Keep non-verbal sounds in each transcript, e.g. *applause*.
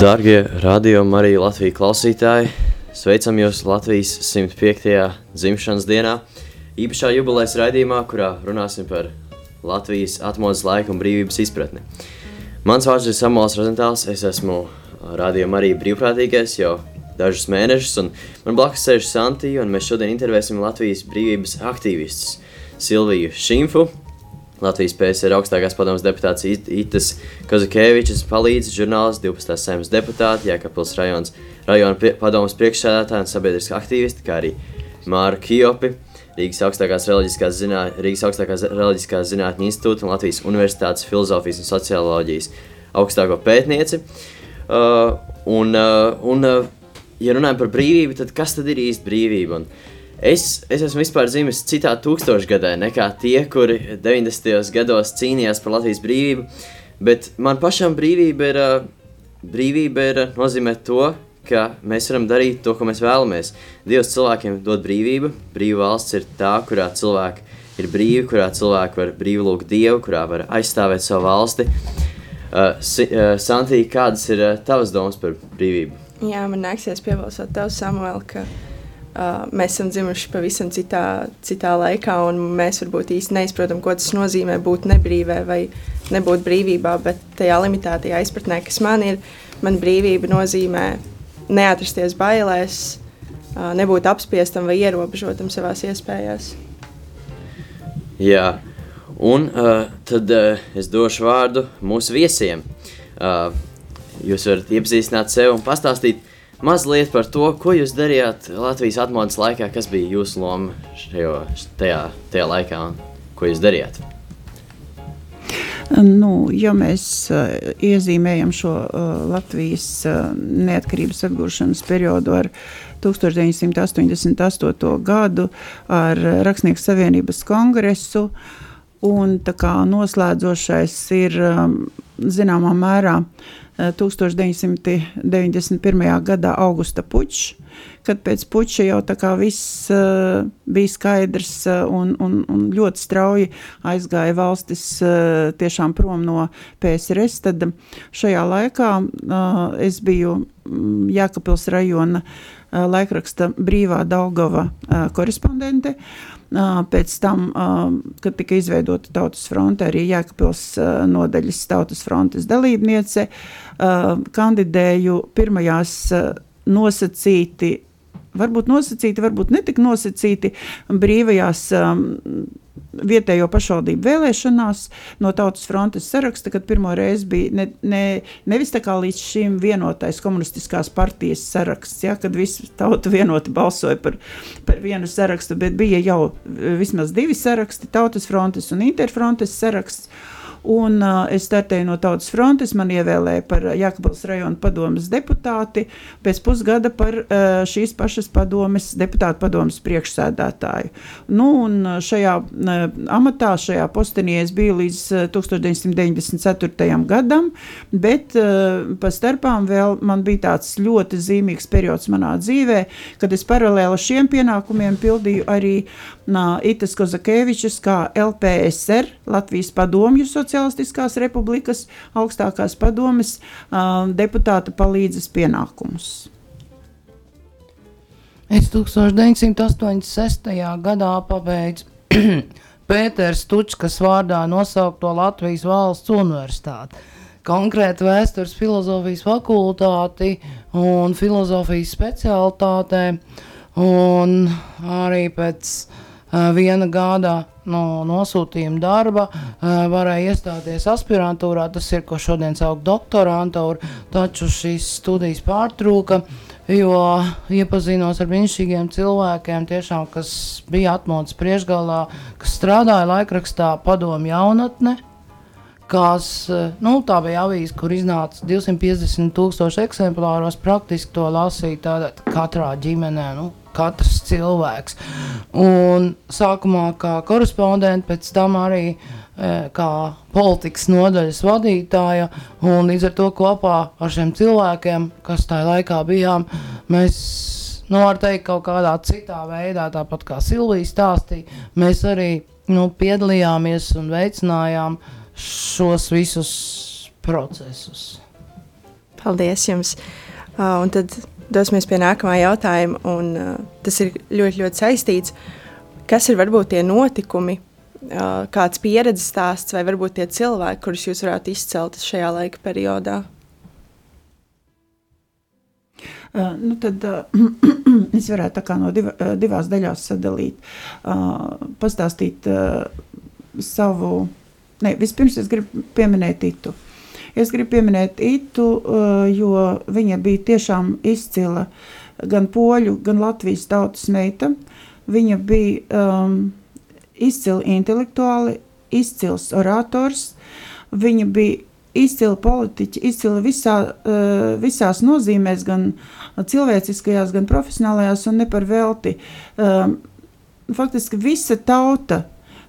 Darbie radio Marija Latvijas klausītāji, sveicam jūs Latvijas 105. dzimšanas dienā, īpašā jubilejas raidījumā, kurā runāsim par Latvijas atmodas laiku un brīvības izpratni. Mans vārds ir Samuels Rozentāls, es esmu radio Marija brīvprātīgais jau dažus mēnešus, un man blakus sēž Santija, un mēs šodien intervēsim Latvijas brīvības aktīvistus Silviju Šimfu, Latvijas PSR augstākās padomas deputāts Itas Kozakēvičs palīdz žurnālists 12. saimnes deputāti, Jākapils rajons, rajona padomas priekšsēdētāji un sabiedriski aktīvisti, kā arī Māra Kijopi, Rīgas augstākās reliģiskās, zinā, Rīgas augstākās reliģiskās zinātņu institūta un Latvijas Universitātes filozofijas un socioloģijas augstāko pētnieci. Uh, un, uh, un, uh, ja runājam par brīvību, tad kas tad ir īsti brīvība? Un, uh, Es, es esmu vispār dzimis citā tūkstošgadē nekā tie, kuri 90. gados cīnījās par Latvijas brīvību, bet man pašam brīvība ir, brīvība ir nozīmē to, ka mēs varam darīt to, ko mēs vēlamies. Dievs cilvēkiem dod brīvību, brīva valsts ir tā, kurā cilvēki ir brīvi, kurā cilvēki var brīvi lūgt Dievu, kurā var aizstāvēt savu valsti. Uh, uh, Santī, kādas ir uh, tavas domas par brīvību? Jā, man nāksies piebalsot tev, Samuel, ka uh, Uh, mēs esam dzimuši pavisam citā, citā laikā, un mēs varbūt īsti neizprotam, ko tas nozīmē būt nebrīvē vai nebūt brīvībā. Bet tajā limitētajā izpratnē, kas man ir, man brīvība nozīmē neatrasties bailēs, uh, nebūt apspiestam vai ierobežotam savā iespējās. Jā, un uh, tad uh, es došu vārdu mūsu viesiem. Uh, jūs varat iepazīstināt sevi un pastāstīt, uh, mazliet par to, ko jūs darījāt Latvijas atmodas laikā, kas bija jūsu loma šajo, tajā, tajā laikā un ko jūs darījāt. Nu, ja mēs uh, iezīmējam šo uh, Latvijas uh, neatkarības atgūšanas periodu ar 1988. gadu, ar Rakstnieku savienības kongresu, un tā kā noslēdzošais ir um, zināmā mērā uh, 1991. gadā augusta pučs, kad pēc puča jau viss uh, bija skaidrs uh, un, un, un ļoti strauji aizgāja valstis uh, tiešām prom no PSRS, tad šajā laikā es biju um, Jākapils rajona laikraksta brīvā Daugava korespondente, uh, Pēc tam, kad tika izveidota Tautas fronte, arī Jēkabils nodaļas Tautas frontes dalībniece, kandidēju pirmajās nosacīti varbūt nosacīti, varbūt netik nosacīti brīvajās um, vietējo pašvaldību vēlēšanās no Tautas frontes saraksta, kad pirmo reizi bija ne, ne, nevis tā kā līdz šim vienotais komunistiskās partijas saraksts, ja, kad visi tauta vienoti balsoja par, par vienu sarakstu, bet bija jau vismaz divi saraksti, Tautas frontes un Interfrontes saraksts. Un, uh, es startēju no Tautas frontes, man ievēlēja par Jākabals rajona padomas deputāti, pēc pusgada par uh, šīs pašas padomes, deputātu padomas priekšsēdētāju. Nu, un šajā uh, amatā, šajā postenī es biju līdz uh, 1994. gadam, bet uh, pa starpām vēl man bija tāds ļoti zīmīgs periods manā dzīvē, kad es paralēli šiem pienākumiem pildīju arī uh, Itas Kozakēvičas kā LPSR, Latvijas padomju sociālajā Socialistiskās republikas augstākās padomes deputāta palīdzes pienākumus. Es 1986. gadā pabeidzu *clears throat* Pēters Tučkas vārdā nosaukto Latvijas valsts universitāti. Konkrēti vēstures filozofijas fakultāti un filozofijas specialitātē, un arī pēc viena gada no nosūtījuma darba, varēja iestāties aspirantūrā, tas ir, ko šodien sauc doktorantūra, taču šīs studijas pārtrūka, jo iepazinos ar brīnišķīgiem cilvēkiem, tiešām, kas bija atmodas priekšgalā, kas strādāja laikrakstā padomu jaunatne, kas, nu, tā bija avīze, kur iznāca 250 tūkstoši eksemplāros, praktiski to lasīja tādā katrā ģimenē, nu, katrs cilvēks. Un sākumā kā korespondents, pēc tam arī e, kā politikas nodaļas vadītāja, un līdz ar to kopā ar šiem cilvēkiem, kas tajā laikā bijām, mēs, nu, var teikt, kaut kādā citā veidā, tāpat kā Silvija stāstīja, mēs arī nu, piedalījāmies un veicinājām šos visus procesus. Paldies jums! Uh, un tad dosimies pie nākamā jautājuma, un uh, tas ir ļoti, ļoti saistīts. Kas ir varbūt tie notikumi, uh, kāds pieredzes stāsts, vai varbūt tie cilvēki, kurus jūs varētu izcelt šajā laika periodā? Uh, nu tad, uh, *clears throat* es varētu no div, uh, divās daļās sadalīt, uh, pastāstīt uh, savu. Ne, vispirms es gribu pieminēt Itu. Es gribu pieminēt Itu, uh, jo viņa bija tiešām izcila gan poļu, gan latvijas tautas meita. Viņa bija um, izcila intelektuāli, izcils orators. Viņa bija izcila politiķa, izcila visā, uh, visās nozīmēs, gan cilvēciskajās, gan profesionālajās, un ne par velti. Um, faktiski visa tauta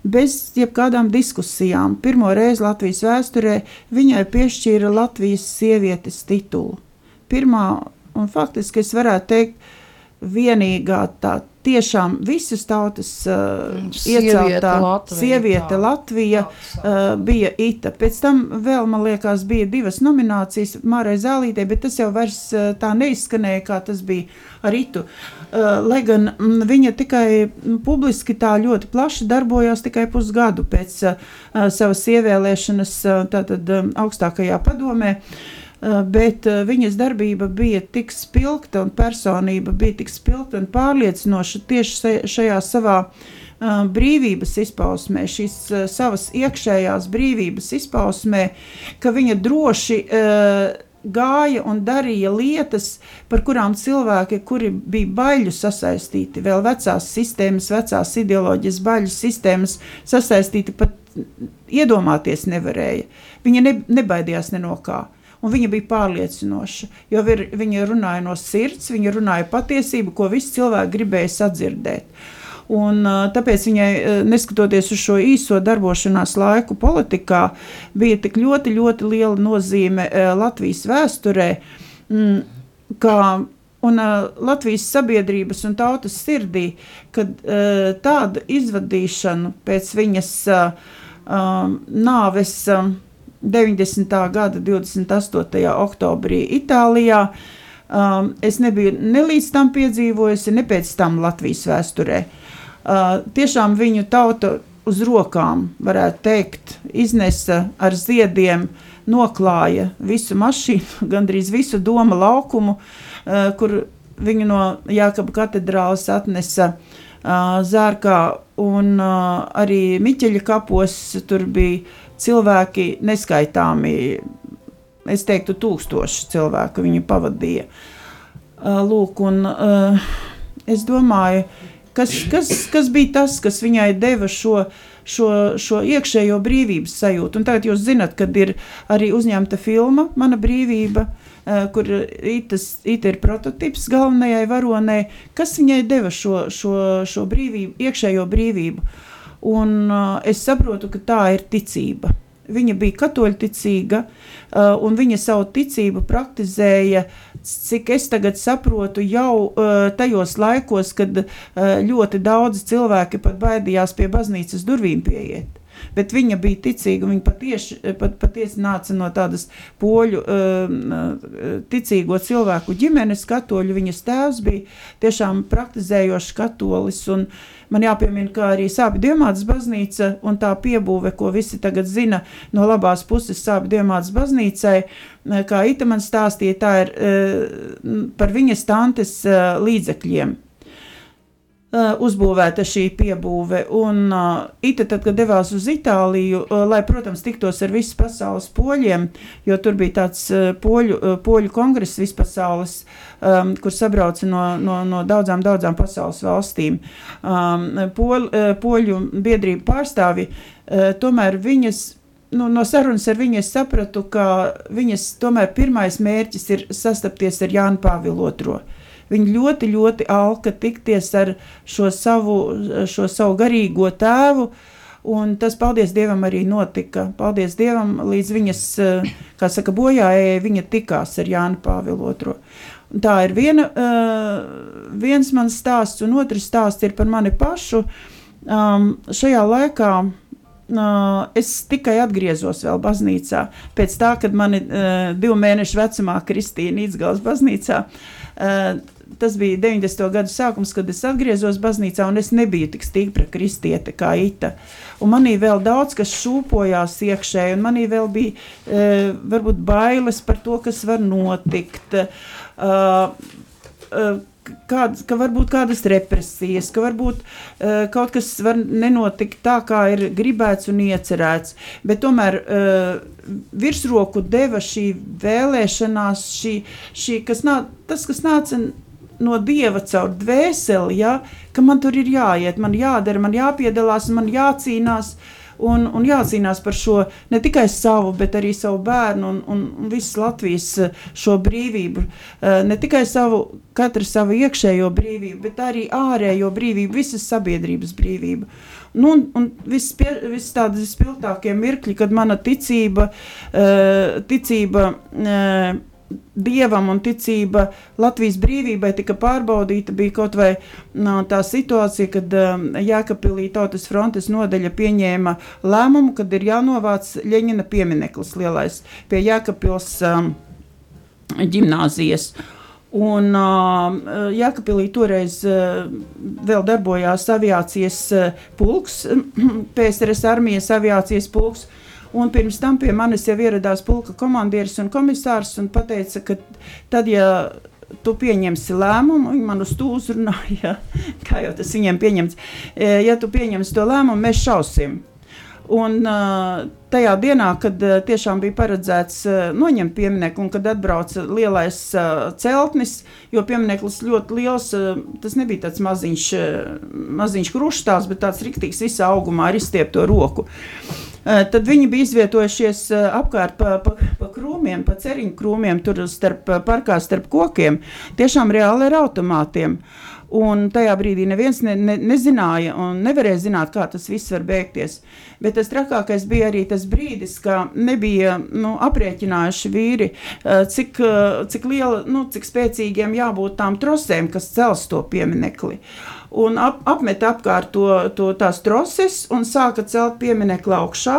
bez jebkādām diskusijām. Pirmo reizi Latvijas vēsturē viņai piešķīra Latvijas sievietes titulu. Pirmā, un faktiski es varētu teikt, vienīgā tā tiešām visas tautas uh, ieceltā Latvija, sieviete tā. Latvija uh, bija Ita. Pēc tam vēl, man liekas, bija divas nominācijas Mārai Zālītē, bet tas jau vairs uh, tā neizskanēja, kā tas bija ar Itu. Uh, lai gan mm, viņa tikai publiski tā ļoti plaši darbojās tikai pusgadu pēc uh, savas ievēlēšanas tātad augstākajā padomē. Eh, bet eh, viņas darbība bija tik spilgta un personība bija tik spilgta un pārliecinoša tieši šajā savā brīvības izpausmē, šīs savas iekšējās brīvības izpausmē, ka viņa droši uh, gāja un darīja lietas, par kurām cilvēki, kuri bija baļu sasaistīti, vēl vecās sistēmas, vecās ideoloģijas baļu sistēmas sasaistīti, pat iedomāties nevarēja. Viņa ne, nebaidījās ne no kā un viņa bija pārliecinoša. Jo vir, viņa runāja no sirds, viņa runāja patiesību, ko visi cilvēki gribēja sadzirdēt. Un, tāpēc viņai, neskatoties uz šo īso darbošanās laiku politikā, bija tik ļoti, ļoti liela nozīme Latvijas vēsturē, mm, kā un Latvijas sabiedrības un tautas sirdī, kad tādu izvadīšanu pēc viņas nāves 90. gada 28. oktobrī Itālijā. Um, es nebiju ne līdz tam piedzīvojusi, ne pēc tam Latvijas vēsturē. Uh, tiešām viņu tauta uz rokām, varētu teikt, iznesa ar ziediem, noklāja visu mašīnu, *laughs* gandrīz visu doma laukumu, kur viņu no Jākaba katedrāles atnesa zārkā un arī Miķeļa kapos tur bija cilvēki neskaitāmi, es teiktu, tūkstoši cilvēku viņu pavadīja. Lūk, un es domāju, kas, kas, kas bija tas, kas viņai deva šo, šo, šo iekšējo brīvības sajūtu. Un tagad jūs zinat, kad ir arī uzņemta filma Mana brīvība, kur Itas, Ita ir prototyps galvenajai varonei, kas viņai deva šo, šo, šo brīvību, iekšējo brīvību. Un uh, es saprotu, ka tā ir ticība. Viņa bija katoļticīga, uh, un viņa savu ticību praktizēja, cik es tagad saprotu, jau uh, tajos laikos, kad uh, ļoti daudzi cilvēki pat baidījās pie baznīcas durvīm pieiet bet viņa bija ticīga. Viņa patiesi, pat, patiesi nāca no tādas poļu uh, ticīgo cilvēku ģimenes, katoļu. Viņas tēvs bija tiešām praktizējošs katolis. Man jāpiemina, ka arī Sāpju Diemātas baznīca un tā piebūve, ko visi tagad zina no labās puses Sāpju Diemātas baznīcai, kā Ita man stāstīja, tā ir par viņas tantes līdzekļiem Uh, uzbūvēta šī piebūve. Un uh, Ita, tad, kad devās uz Itāliju, uh, lai, protams, tiktos ar visu pasaules poļiem, jo tur bija tāds uh, poļu, uh, poļu kongress vispasaules, um, kur sabrauca no, no, no daudzām, daudzām pasaules valstīm. Um, poļ, uh, poļu biedrību pārstāvi, uh, tomēr viņas nu, no sarunas ar viņu es sapratu, ka viņas tomēr pirmais mērķis ir sastapties ar Jānu Pāvilu II. Viņi ļoti, ļoti alka tikties ar šo savu, šo savu garīgo tēvu. Un tas, paldies Dievam, arī notika. Paldies Dievam, līdz viņas, kā saka, bojājai, viņa tikās ar Jānu Pāvilu II. Tā ir viena, uh, viens mans stāsts, un otrs stāsts ir par mani pašu. Um, šajā laikā es tikai atgriezos vēl baznīcā. Pēc tā, kad mani uh, divu mēnešu vecumā Kristīna Īsgals baznīcā, uh, tas bija 90. gadu sākums, kad es atgriezos baznīcā, un es nebiju tik stipra kristiete kā Ita. Un manī vēl daudz kas šūpojās iekšēji, un manī vēl bija uh, varbūt bailes par to, kas var notikt. Uh, uh, kādas, ka varbūt kādas represijas, ka varbūt uh, kaut kas var nenotikt tā, kā ir gribēts un iecerēts. Bet tomēr uh, virsroku deva šī vēlēšanās, šī, šī, kas nā, tas, kas nāca no dieva caur dvēseli, ja, ka man tur ir jāiet, man jādara, man jāpiedalās, man jācīnās. Uh, un, un jācīnās par šo ne tikai savu, bet arī savu bērnu un, un, un visas Latvijas eh, šo brīvību. Eh, ne tikai savu, katra savu iekšējo brīvību, bet arī ārējo brīvību, visas sabiedrības brīvību. Nu, un un viss vis tādi spilgtākie mirkļi, kad mana ticība, uh, ticība dievam un ticība Latvijas brīvībai tika pārbaudīta. Bija kaut vai no, tā situācija, kad Jēkabīlī Tautas frontes nodeļa pieņēma lēmumu, kad ir jānovāc Ļeņina piemineklis lielais pie Jēkabils um, ģimnāzijas. Un uh, Jēkabīlī toreiz uh, vēl darbojās aviācijas uh, pulks, *clears throat* PSRS armijas aviācijas pulks. Uh, Un pirms tam pie manis jau ieradās pulka komandieris un komisārs un teica, ka tad, ja tu pieņemsi lēmumu, viņi man uz to uzrunāja, *laughs* kā jau tas viņiem pieņemts, e, ja tu pieņemsi to lēmumu, mēs šausim. Un uh, tajā dienā, kad uh, tiešām bija paredzēts noņemt pieminiektu, un kad atbrauca lielais celtnis, jo piemineklis ļoti liels, tas nebija tāds maziņš, maziņš krušstāvs, bet tāds riktīgs visā augumā ar izstiepto roku. Uh, tad viņi bija izvietojušies uh, apkārt pa, pa, pa krūmiem, pa ceriņu krūmiem, tur starp parkā, starp kokiem, tiešām reāli ar automātiem. Uh, Un tajā brīdī neviens ne, ne, nezināja un nevarēja zināt, kā tas viss var beigties. Bet tas trakākais bija arī tas brīdis, kad nebija nu, aprēķinājuši vīri, eh, cik, eh, cik, liela, nu, cik spēcīgiem jābūt tām trosēm, kas cels to pieminekli. Un ap, apmet apkārt to, to tās troses un sāka celt pieminiektu augšā.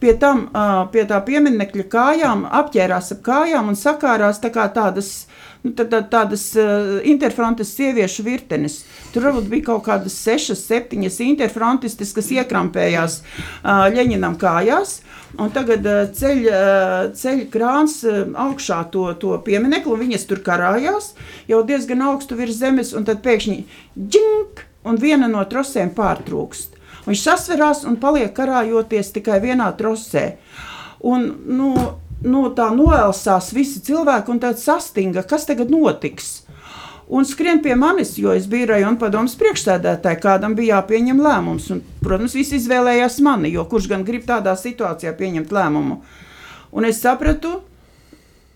Pie, tam, pie tā pieminekļa kājām apģērās ap kājām un sakārās tā kā tādas nu, tā, tā, tādas uh, interfrontes sieviešu virtenes. Tur varbūt bija kaut kādas sešas, septiņas interfrontistes, kas iekrampējās uh, Ļeņinam kājās. Un tagad uh, ceļ, uh, ceļ krāns uh, augšā to, to pieminekli, un viņas tur karājās jau diezgan augstu virs zemes, un tad pēkšņi džink, un viena no trosēm pārtrūkst. Viņš sasverās un paliek karājoties tikai vienā trosē. Un, nu, nu, tā noelsās visi cilvēki un tāds sastinga, kas tagad notiks. Un skrien pie manis, jo es biju rajona padomus priekšsēdētāji, kādam bija jāpieņem lēmums. Un, protams, visi izvēlējās mani, jo kurš gan grib tādā situācijā pieņemt lēmumu. Un es sapratu,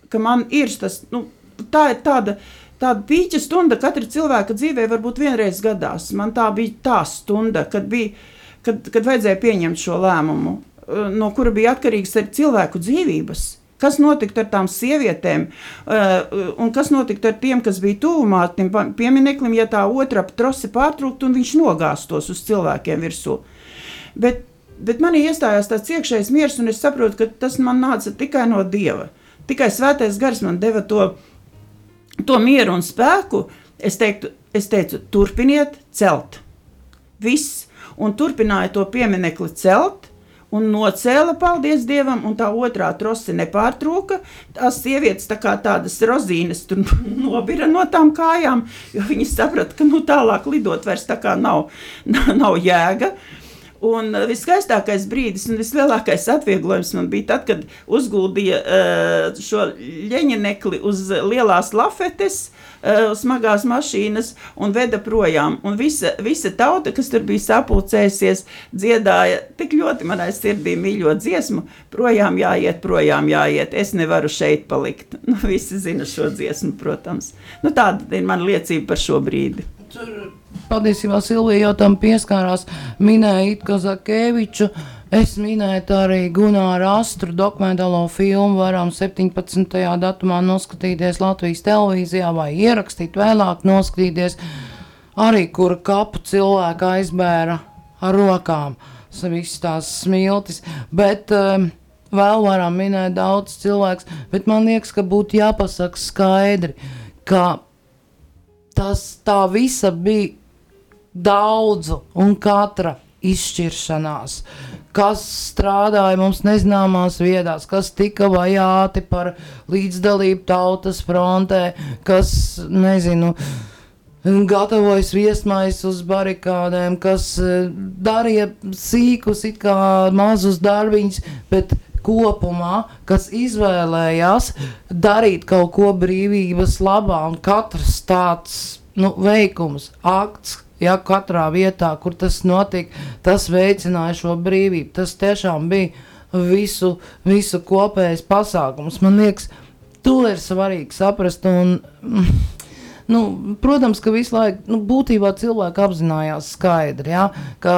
ka man ir tas, nu, tā ir tāda, tāda pīķa stunda katra cilvēka dzīvē, varbūt vienreiz gadās. Man tā bija tā stunda, kad, bija, kad, kad vajadzēja pieņemt šo lēmumu. Eh, no kura bija atkarīgs arī cilvēku dzīvības. Kas notiktu ar tām sievietēm, uh, un kas notiktu ar tiem, kas bija tuvumā tam piemineklim, ja tā otra trose pārtrūktu un viņš nogāztos uz cilvēkiem virsū. Bet, bet manī iestājās tāds iekšējs miers, un es saprotu, ka tas man nāca tikai no Dieva. Tikai svētais gars man deva to, to mieru un spēku. Es, teiktu, es teicu, turpiniet celt. Viss, un turpināju to pieminekli celt un nocēla, paldies Dievam, un tā otrā trose nepārtrūka. Tās sievietes tā kā tādas rozīnes tur *laughs* nobira no tām kājām, jo viņi saprata, ka nu, tālāk lidot vairs tā kā nav, *laughs* nav jēga. Un viskaistākais brīdis un vislielākais atvieglojums man bija tad, kad uzguldīja uh, šo leņķinekli uz lielās lafetes, uh, smagās mašīnas un veda projām. Un visa, visa tauta, kas tur bija sapulcējusies, dziedāja tik ļoti manai sirdī mīļo dziesmu, projām jāiet, projām jāiet. Es nevaru šeit palikt. *laughs* Nu, visi zina šo dziesmu, protams. Nu, tāda ir mana liecība par šo brīdi. Tur patiesībā Silvija jau tam pieskārās, minēja Itko Zakēviču. Es minēju arī Gunāru Astru dokumentālo filmu, varam 17. datumā noskatīties Latvijas televīzijā vai ierakstīt vēlāk noskatīties, arī kura kapu cilvēku aizbēra ar rokām. visas tās smiltis. Bet, um, Vēl varam minēt daudz cilvēku, bet man liekas, ka būtu jāpasaka skaidri, ka tas tā visa bija daudzu un katra izšķiršanās, kas strādāja mums nezināmās vietās, kas tika vajāti par līdzdalību tautas frontē, kas, nezinu, gatavojas viesmais uz barikādēm, kas eh, darīja sīkus, it kā mazus darbiņus, bet kopumā, kas izvēlējās darīt kaut ko brīvības labā, un katrs tāds nu, veikums, akts, ja katrā vietā, kur tas notika, tas veicināja šo brīvību. Tas tiešām bija visu, visu kopējs pasākums. Man liekas, to ir svarīgi saprast. Un, Nu, protams, ka visu laiku nu, būtībā cilvēki apzinājās skaidri, ja, ka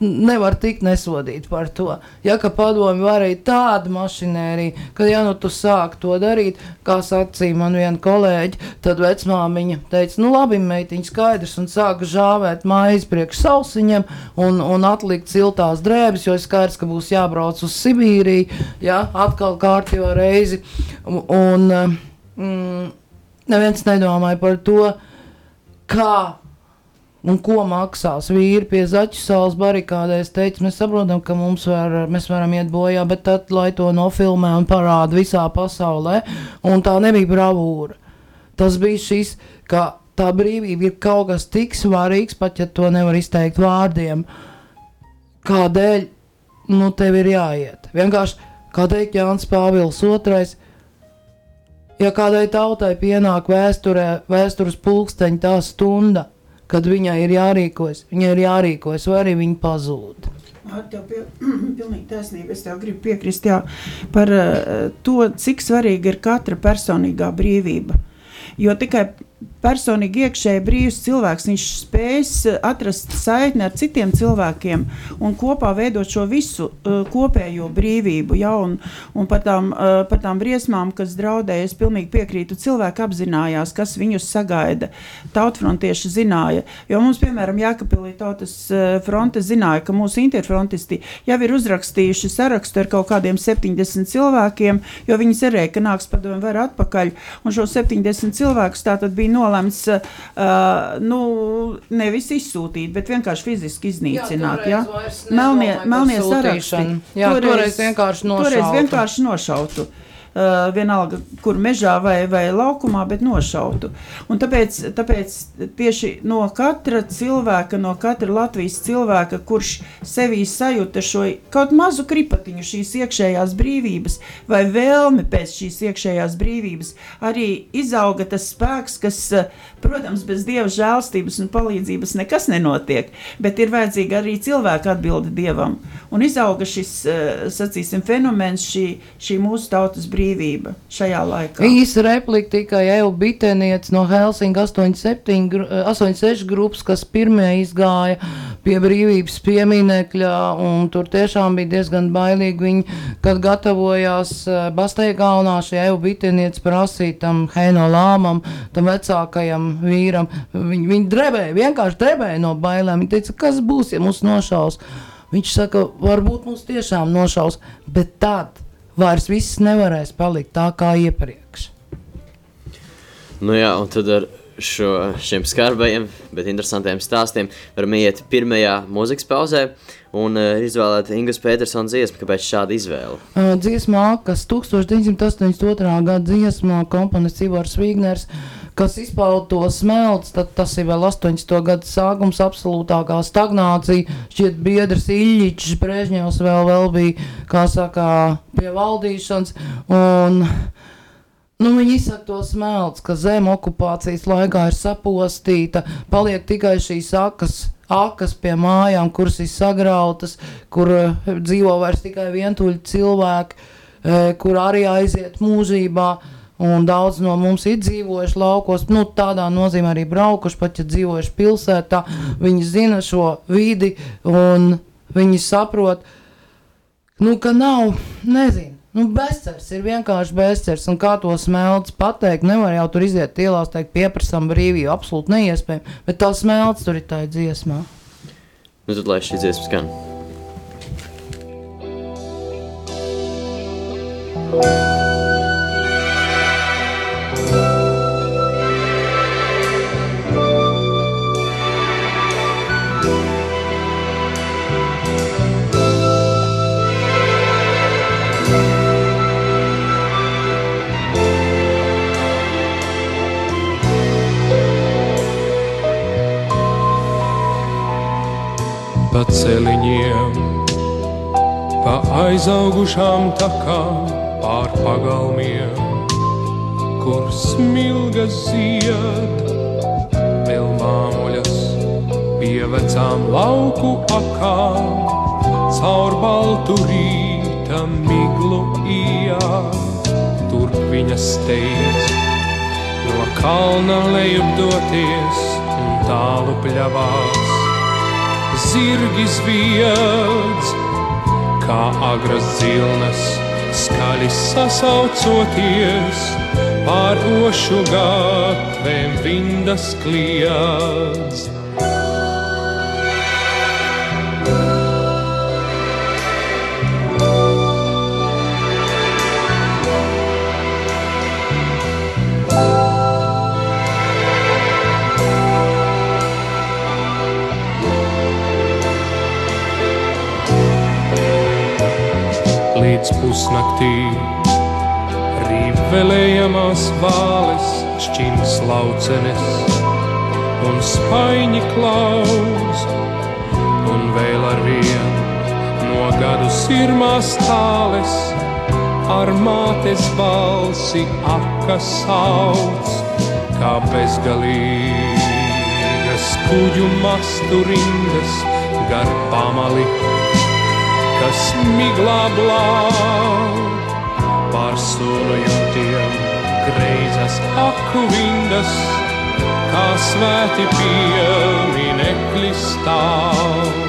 nevar tikt nesodīt par to. Ja ka padomi varēja tādu mašinēriju, ka ja nu tu sāk to darīt, kā sacīja man viena kolēģi, tad vecmāmiņa teica, nu labi, meitiņa skaidrs, un sāka žāvēt mājas priekš sausiņiem un, un atlikt siltās drēbes, jo ir skaidrs, ka būs jābrauc uz Sibīriju, ja, atkal kārtībā reizi. Un, un, mm, neviens nedomāja par to, kā un ko maksās vīri pie zaķu salas barikādēs. Teicu, mēs saprotam, ka mums var, mēs varam iet bojā, bet tad, lai to nofilmē un parāda visā pasaulē, un tā nebija bravūra. Tas bija šis, ka tā brīvība ir kaut kas tik svarīgs, pat ja to nevar izteikt vārdiem, kādēļ nu, tev ir jāiet. Vienkārši, kā teikt Jānis Pāvils II, Ja kādai tautai pienāk vēsturē, vēstures pulksteņa tā stunda, kad viņai ir jārīkojas, viņai ir jārīkojas, vai arī viņa pazūd. Tev pie, *clears throat* pilnīgi taisnība. Es tev gribu piekrist jā, par uh, to, cik svarīga ir katra personīgā brīvība. Jo tikai personīgi iekšēji brīvs cilvēks, viņš spēs eh, atrast saikni ar citiem cilvēkiem un kopā veidot šo visu uh, kopējo brīvību. Ja, un, un par, tām, uh, par tām briesmām, kas draudēja, es pilnīgi piekrītu. Cilvēki apzinājās, kas viņus sagaida. Tautfrontieši zināja, jo mums, piemēram, Jākapilī tautas uh, fronte zināja, ka mūsu interfrontisti jau ir uzrakstījuši sarakstu ar kaut kādiem 70 cilvēkiem, jo viņi cerēja, ka nāks padomu var atpakaļ. Un šo 70 cilvēkus tā tad bija nolemts uh, nu, nevis izsūtīt, bet vienkārši fiziski iznīcināt. Jā, ja? Melnie, melnie saraksti. Jā, toreiz, toreiz vienkārši nošautu. Toreiz vienkārši nošautu vienalga, kur mežā vai, vai laukumā, bet nošautu. Un tāpēc, tāpēc tieši no katra cilvēka, no katra Latvijas cilvēka, kurš sevī sajūta šo kaut mazu kripatiņu šīs iekšējās brīvības vai vēlmi pēc šīs iekšējās brīvības, arī izauga tas spēks, kas, protams, bez dieva žēlstības un palīdzības nekas nenotiek, bet ir vajadzīga arī cilvēka atbilde dievam. Un izauga šis, sacīsim, fenomens, šī, šī mūsu tautas brīvība šajā laikā. Īsa replika tikai Eju Bitenieca no Helsinga 87, 86 grupas, kas pirmie izgāja pie brīvības pieminekļa, un tur tiešām bija diezgan bailīgi viņi, kad gatavojās eh, Basteigaunā šie Eju Bitenieca prasīt tam Heino Lāmam, tam vecākajam vīram. Viņi, viņi drebēja, vienkārši drebēja no bailēm. Viņi teica, kas būs, ja mūs nošaus. Viņš saka, varbūt mums tiešām nošaus, bet tad vairs viss nevarēs palikt tā kā iepriekš. Nu jā, un tad ar šo, šiem skarbajiem, bet interesantiem stāstiem varam iet pirmajā mūzikas pauzē un uh, izvēlēt Ingas Petersona dziesmu. Kāpēc šāda izvēle? Uh, dziesmā, kas 1982. gada dziesmā komponists Ivars Vīgners kas izpauda to smelts, tad tas ir vēl 80. gada sākums, absolūtākā stagnācija. Šķiet, biedrs Iļņķis, Brežņevs vēl, vēl bija, kā saka, pie valdīšanas. Un, Nu, viņi izsaka to smelts, ka zeme okupācijas laikā ir sapostīta, paliek tikai šīs akas, akas pie mājām, kuras ir sagrautas, kur uh, dzīvo vairs tikai vientuļi cilvēki, uh, kur arī aiziet mūžībā. Uh, Un daudz no mums ir dzīvojuši laukos, nu, tādā nozīmē arī braukuši, pat ja dzīvojuši pilsētā. Viņi zina šo vidi un viņi saprot, nu, ka nav, nezinu. Nu, bezcerīgs ir vienkārši bezcerīgs. Kā to smelts pateikt, nevar jau tur iziet ielās, teikt, pieprasām brīvību. Absolūti neiespējami. Bet tā smelts tur ir tajā dziesmā. Nu, tad lai šī dziesma skan. thank you aizaugušām takām, pār pagalmiem, kur smilgas zied, vēl māmuļas pie vecām lauku akām, caur baltu rīta miglu ijā, turp viņas steidz, no kalna lejup doties un tālu pļavās. Zirgi zviedz, kā agras zilnes, skaļi sasaucoties, pār ošu gatvēm vindas kliedz. Līdz pusnaktī. Rīvelējamās vāles, šķīnas laucenes un spaiņi klaus, un vēl ar vienu no gadu sirmās tāles ar mātes balsi akas sauc, kā bezgalīgas kuģu mastu rindas gar pamali kas miglā blāv pār sunu jumtiem greizas aku vindas, kā svēti pieminekļi stāv.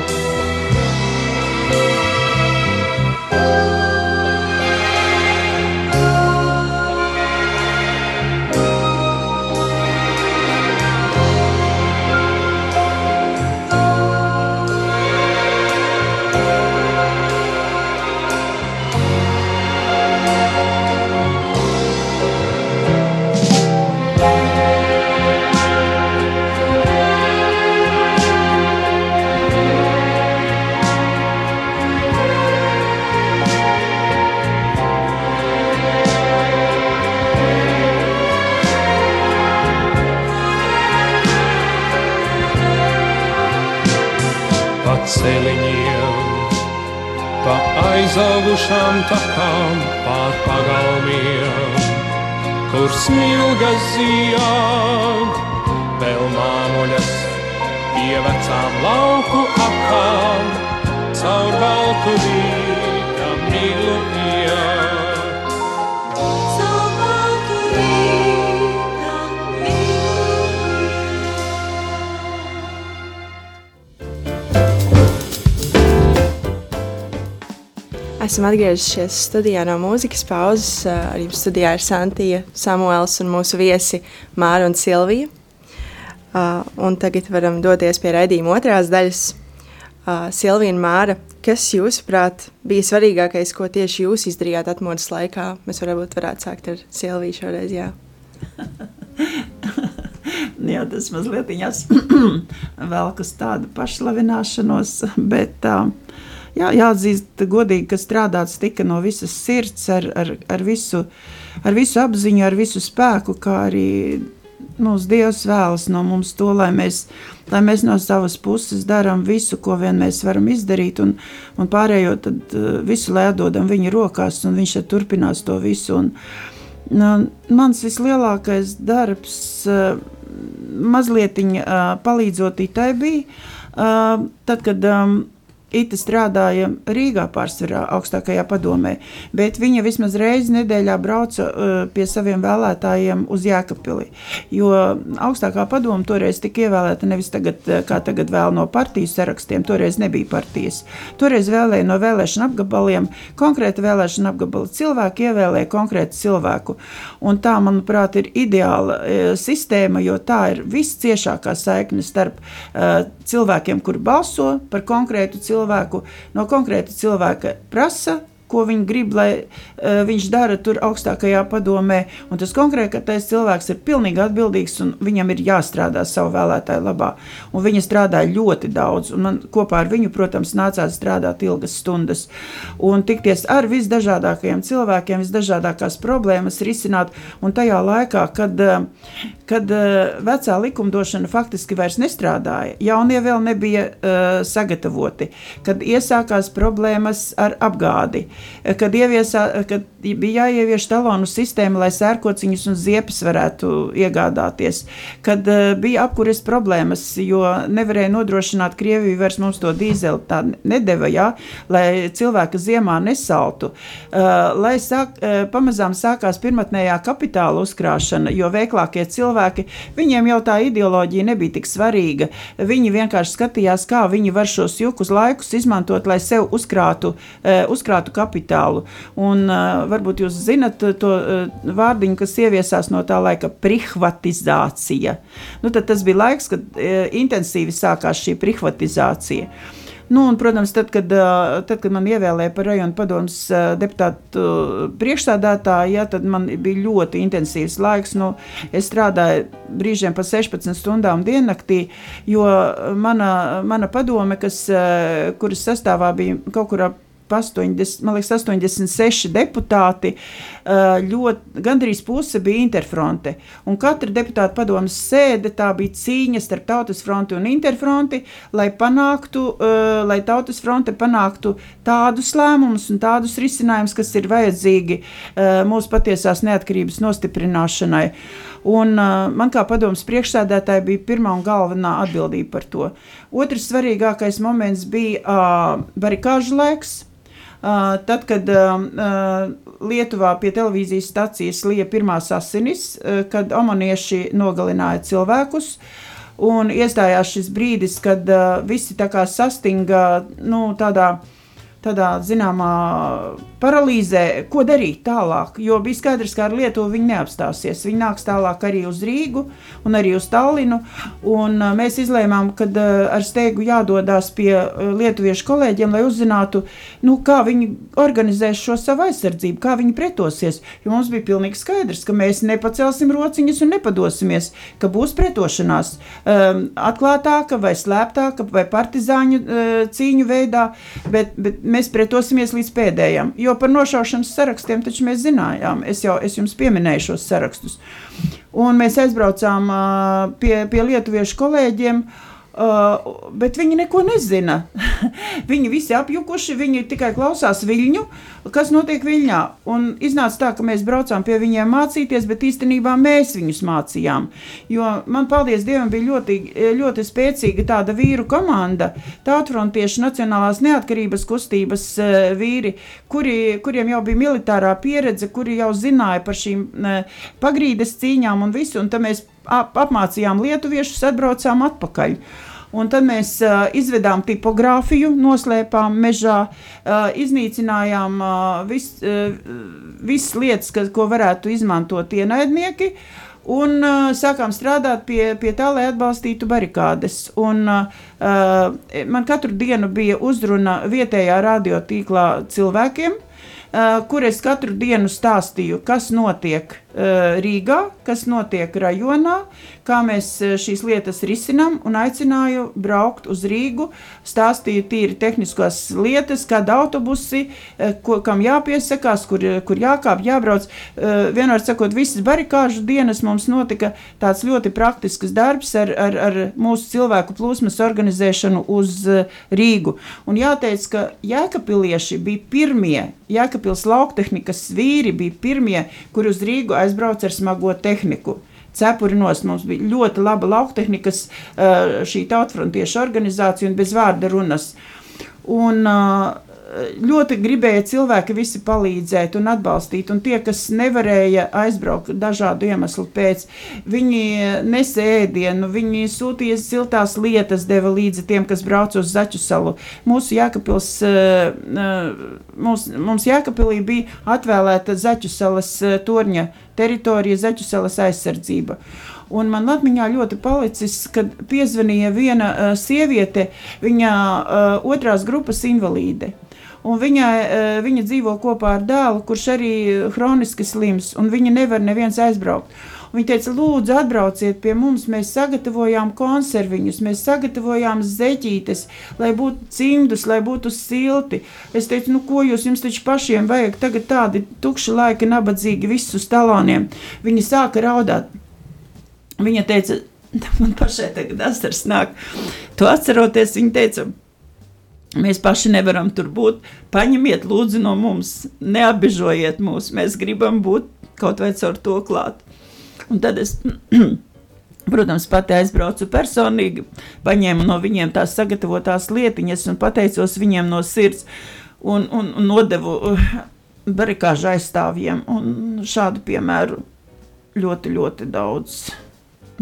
pa celiņiem, pa aizaugušām takām, pār pagalmiem, kur smilgas zied, vēl māmuļas pie vecām lauku akām, caur baltu rīta Esam atgriezušies studijā no mūzikas pauzes. Ar jums studijā ir Santija, Samuēls un mūsu viesi Māra un Silvija. Uh, un tagad varam doties pie raidījuma otrās daļas. Uh, Silvija un Māra, kas jūsuprāt bija svarīgākais, ko tieši jūs izdarījāt atmodas laikā? Mēs varbūt varētu sākt ar Silviju šoreiz, jā. *laughs* Jā, tas mazliet *clears throat* velk uz tādu pašlavināšanos, bet uh, jā, jāatzīst godīgi, ka strādāts tika no visas sirds, ar, ar, ar, visu, ar visu apziņu, ar visu spēku, kā arī mūsu Dievs vēlas no mums to, lai mēs, lai mēs no savas puses darām visu, ko vien mēs varam izdarīt, un, un pārējo tad uh, visu lai atdodam viņa rokās, un viņš tad turpinās to visu. Un, nu, mans vislielākais darbs, uh, mazliet uh, palīdzot Itai bija, tad, kad um, Ita strādāja Rīgā pārsvarā augstākajā padomē, bet viņa vismaz reizi nedēļā brauca uh, pie saviem vēlētājiem uz Jēkabpili, jo augstākā padoma toreiz tika ievēlēta nevis tagad, uh, kā tagad vēl no partiju sarakstiem, toreiz nebija partijas. Toreiz vēlēja no vēlēšana apgabaliem, konkrēta vēlēšana apgabala cilvēki ievēlēja konkrētu cilvēku, un tā, manuprāt, ir ideāla uh, sistēma, jo tā ir visciešākā saikne starp uh, cilvēkiem, kuri balso par konkrētu cilvēku, cilvēku, no konkrēta cilvēka prasa ko viņi grib, lai uh, viņš dara tur augstākajā padomē. Un tas konkrētais cilvēks ir pilnīgi atbildīgs un viņam ir jāstrādā savu vēlētāju labā. Un viņa strādāja ļoti daudz, un man kopā ar viņu, protams, nācās strādāt ilgas stundas un tikties ar visdažādākajiem cilvēkiem, visdažādākās problēmas risināt. Un tajā laikā, kad, kad vecā likumdošana faktiski vairs nestrādāja, jaunie vēl nebija uh, sagatavoti, kad iesākās problēmas ar apgādi, kad, ieviesā, kad bija jāievieš talonu sistēma, lai sērkociņus un ziepes varētu iegādāties, kad uh, bija apkures problēmas, jo nevarēja nodrošināt Krieviju vairs mums to dīzeli tā nedeva, ja, lai cilvēki ziemā nesaltu, uh, lai sāk, uh, pamazām sākās pirmatnējā kapitāla uzkrāšana, jo veiklākie cilvēki, viņiem jau tā ideoloģija nebija tik svarīga, viņi vienkārši skatījās, kā viņi var šos jukus laikus izmantot, lai sev uzkrātu, uzkrātu kapitālu. Un varbūt jūs zinat to vārdiņu, kas ieviesās no tā laika privatizācija. Nu, tas bija laiks, kad intensīvi sākās šī privatizācija. Nu, un, protams, tad kad, tad, kad man ievēlēja par rajonu padomus deputātu priekšstādātāju, ja, tad man bija ļoti intensīvs laiks. Nu, es strādāju brīžiem pa 16 stundām diennaktī, jo mana, mana padome, kas, kuras sastāvā bija kaut kur ap 80, man liekas, 86 deputāti, ļoti, gandrīz puse bija interfronte. Un katra deputāta padomas sēde tā bija cīņa starp Tautas fronti un interfronti, lai panāktu, lai Tautas fronte panāktu tādus lēmumus un tādus risinājumus, kas ir vajadzīgi mūsu patiesās neatkarības nostiprināšanai. Un, uh, man kā padomus priekšsēdētāja bija pirmā un galvenā atbildība par to. Otrs svarīgākais moments bija uh, barikāžu laiks. Tad, kad Lietuvā pie televīzijas stācijas lija pirmās asinis, kad amonieši nogalināja cilvēkus, un iestājās šis brīdis, kad visi tā kā sastinga nu, tādā tādā zināmā paralīzē, ko darīt tālāk. Jo bija skaidrs, ka ar Lietuvu viņi neapstāsies. Viņi nāks tālāk arī uz Rīgu un arī uz Tallinu. Un mēs izlēmām, ka ar steigu jādodas pie lietuviešu kolēģiem, lai uzzinātu, nu, kā viņi organizēs šo savu aizsardzību, kā viņi pretosies. Jo mums bija pilnīgi skaidrs, ka mēs nepacelsim rociņas un nepadosimies, ka būs pretošanās um, atklātāka vai slēptāka vai partizāņu uh, cīņu veidā, bet, bet mēs pretosimies līdz pēdējiem. Jo par nošaušanas sarakstiem taču mēs zinājām. Es jau es jums pieminēju šos sarakstus. Un mēs aizbraucām pie, pie lietuviešu kolēģiem. Uh, Uh, bet viņi neko nezina. *laughs* viņi visi apjukuši, viņi tikai klausās viļņu, kas notiek viļņā. Un iznāca tā, ka mēs braucām pie viņiem mācīties, bet īstenībā mēs viņus mācījām. Jo man, paldies Dievam, bija ļoti, ļoti spēcīga tāda vīru komanda, tautfrontiešu nacionālās neatkarības kustības uh, vīri, kuri, kuriem jau bija militārā pieredze, kuri jau zināja par šīm uh, pagrīdes cīņām un visu, un tad mēs ap, apmācījām lietuviešus, atbraucām atpakaļ. Un tad mēs uh, izvedām tipogrāfiju, noslēpām mežā, uh, iznīcinājām uh, vis, uh, visas lietas, kas, ko varētu izmantot ienaidnieki. Un uh, sākām strādāt pie, pie tā, lai atbalstītu barikādes. Un, uh, man katru dienu bija uzruna vietējā radiotīklā cilvēkiem, uh, kur es katru dienu stāstīju, kas notiek uh, Rīgā, kas notiek rajonā, kā mēs eh, šīs lietas risinām, un aicināju braukt uz Rīgu, stāstīju tīri tehniskās lietas, kāda autobusi, eh, ko, kam jāpiesakās, kur, kur jākāp, jābrauc. Eh, vienmēr sakot, visas barikāžu dienas mums notika tāds ļoti praktisks darbs ar, ar, ar mūsu cilvēku plūsmas organizēšanu uz Rīgu. Un jāteic, ka jēkapilieši bija pirmie, jēkapils lauktehnikas vīri bija pirmie, kur uz Rīgu aizbrauca ar smago tehniku cepurinos. Mums bija ļoti laba lauktehnikas šī tautfrontiešu organizācija un bez vārda runas. Un, ļoti gribēja cilvēki visi palīdzēt un atbalstīt, un tie, kas nevarēja aizbraukt dažādu iemeslu pēc, viņi nesa ēdienu, viņi sūtīja siltās lietas, deva līdzi tiem, kas brauc uz Zaķu salu. Mūsu Jākapils, mums, mums Jākapilī bija atvēlēta Zaķu salas torņa teritorija, Zeķuselas aizsardzība. Un man atmiņā ļoti palicis, kad piezvanīja viena uh, sieviete, viņa uh, otrās grupas invalīde. Un viņa, uh, viņa dzīvo kopā ar dēlu, kurš arī hroniski slims, un viņa nevar neviens aizbraukt. Viņa teica, lūdzu, atbrauciet pie mums. Mēs sagatavojām konserviņus, mēs sagatavojām zeķītes, lai būtu cimdus, lai būtu silti. Es teicu, nu, ko jūs jums taču pašiem vajag? Tagad tādi tukši laiki, nabadzīgi, visus taloniem. Viņi sāka raudāt. Viņa teica, *laughs* man pašai tagad asars nāk. Tu atceroties, viņa teica, Mēs paši nevaram tur būt. Paņemiet, lūdzu, no mums, neapbežojiet mūs. Mēs gribam būt kaut vai caur to klāt. Un tad es, *clears throat* protams, pati aizbraucu personīgi, paņēmu no viņiem tās sagatavotās lietiņas un pateicos viņiem no sirds un, un, un nodevu uh, barikāžu aizstāvjiem. Un šādu piemēru ļoti, ļoti daudz.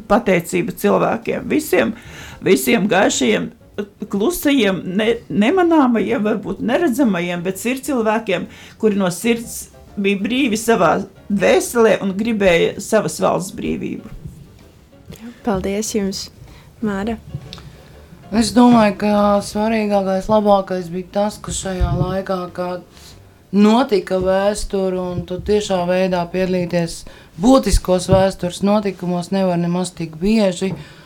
Pateicība cilvēkiem, visiem, visiem gaišajiem, klusajiem, ne, nemanāmajiem, varbūt neredzamajiem, bet ir cilvēkiem, kuri no sirds bija brīvi savā dvēselē un gribēja savas valsts brīvību. Paldies jums, Māra! Es domāju, ka svarīgākais, labākais bija tas, ka šajā laikā, kad notika vēsture, un tu tiešā veidā piedalīties būtiskos vēstures notikumos, nevar nemaz tik bieži. Uh,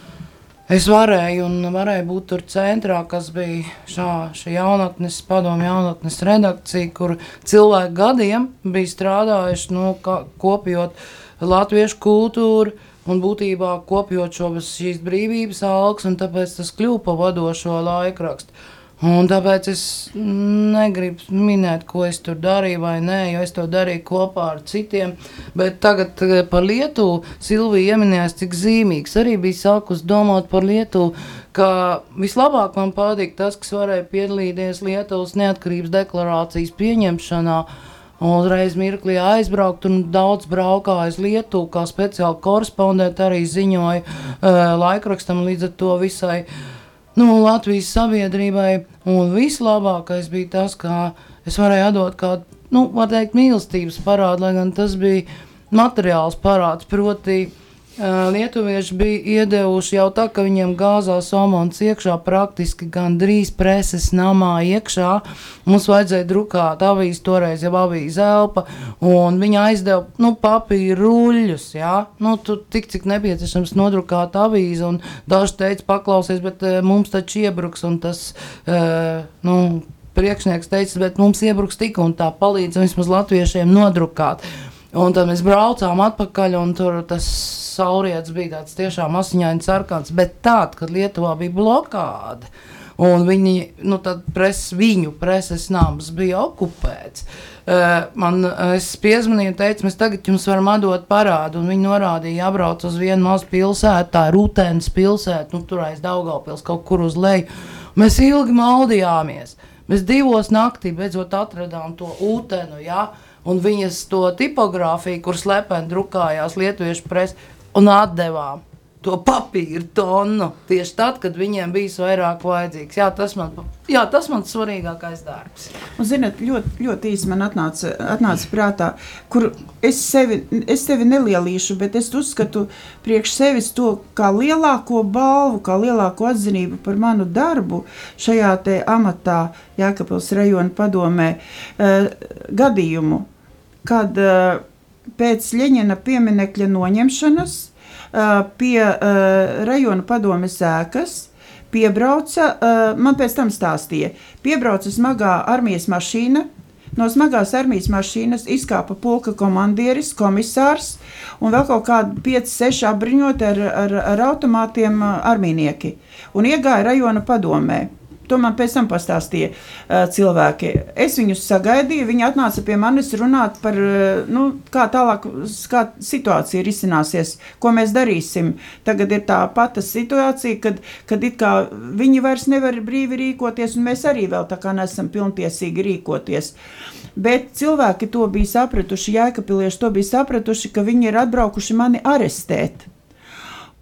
es varēju un varēju būt tur centrā, kas bija šā, šī jaunatnes, padomu jaunatnes redakcija, kur cilvēki gadiem bija strādājuši, nu, ka, kopjot latviešu kultūru, un būtībā kopjot šo šīs brīvības algas, un tāpēc tas kļuva pa vadošo laikrakstu. Un tāpēc es negribu minēt, ko es tur darīju, vai nē, jo es to darīju kopā ar citiem. Bet tagad eh, par Lietuvu Silvija ieminējās, cik zīmīgs arī bija sākus domāt par Lietuvu. Ka vislabāk man patīk tas, kas varēja piedalīties Lietuvas neatkarības deklarācijas pieņemšanā. Uzreiz mirklī aizbraukt, un daudz braukāja uz Lietuvu, kā speciāli korespondenti arī ziņoja uh, laikrakstam līdz ar to visai uh, nu, Latvijas sabiedrībai. Un vislabākais bija tas, ka es varēju atdot kādu, nu, var teikt, mīlestības parādu, lai gan tas bija materiāls parāds. Proti, Lietuvieši bija iedevuši jau tā, ka viņiem gāzās omons iekšā, praktiski gandrīz preses namā iekšā. Mums vajadzēja drukāt avīzi, toreiz jau avīzi elpa, un viņa aizdeva, nu, papīra ruļļus, jā. Nu, tu tik, cik nepieciešams nodrukāt avīzi, un daži teica, paklausies, bet mums taču iebruks, un tas, uh, nu, priekšnieks teica, bet mums iebruks tik un tā palīdz vismaz latviešiem nodrukāt. Un tad mēs braucām atpakaļ, un tur tas saulrietis bija tāds tiešām asiņains sarkans. Bet tad, kad Lietuvā bija blokāde, un viņi, nu, pres, viņu preses nams bija okupēts, Uh, man es piezvanīju, teicu, mēs tagad jums varam atdot parādu. Viņi norādīja, jābrauc uz vienu mazu pilsētu, tā ir Rūtēnas pilsēta, nu, tur aiz Daugavpils kaut kur uz leju. Mēs ilgi maldījāmies. Mēs divos naktī beidzot atradām to ūtenu, ja? un viņas to tipogrāfiju, kur slepeni drukājās lietuviešu presē, un atdevām to papīra tonu tieši tad, kad viņiem bija vairāk vajadzīgs. Jā, tas man, jā, tas man svarīgākais darbs. Un, zinot, ļoti, ļoti īsi man atnāca, atnāca prātā, kur es sevi, es sevi nelielīšu, bet es uzskatu priekš sevis to kā lielāko balvu, kā lielāko atzinību par manu darbu šajā te amatā Jākapils rajona padomē uh, gadījumu, kad uh, pēc Ļeņina pieminekļa noņemšanas pie rajona padomes ēkas. Piebrauca, man pēc tam stāstīja, piebrauca smagā armijas mašīna, No smagās armijas mašīnas izkāpa pulka komandieris, komisārs un vēl kaut kādi 5, 6 apbruņoti ar, ar, ar automātiem armijnieki un iegāja rajona padomē. To man pēc tam pastāstīja uh, cilvēki. Es viņus sagaidīju, viņi atnāca pie manis runāt par uh, nu, kā tālāk kā situācija risināsies, ko mēs darīsim. Tagad ir tā pati situācija, kad, kad viņi vairs nevar brīvi rīkoties, un mēs arī vēl tā kā nesam pilntiesīgi rīkoties. Bet cilvēki to bija sapratuši, jēkapilieši to bija sapratuši, ka viņi ir atbraukuši mani arestēt.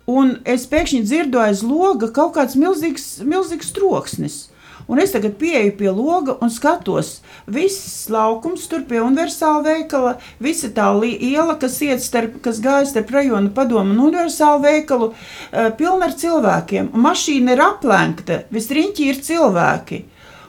Un es pēkšņi dzirdu aiz loga kaut kāds milzīgs, milzīgs troksnis. Un es tagad pieeju pie loga un skatos, viss laukums tur pie universāla veikala, visa tā iela, kas, starp, kas gāja starp rajonu padomu un universālu veikalu, uh, pilna ar cilvēkiem. Un mašīna ir aplenkta, visriņķi ir cilvēki.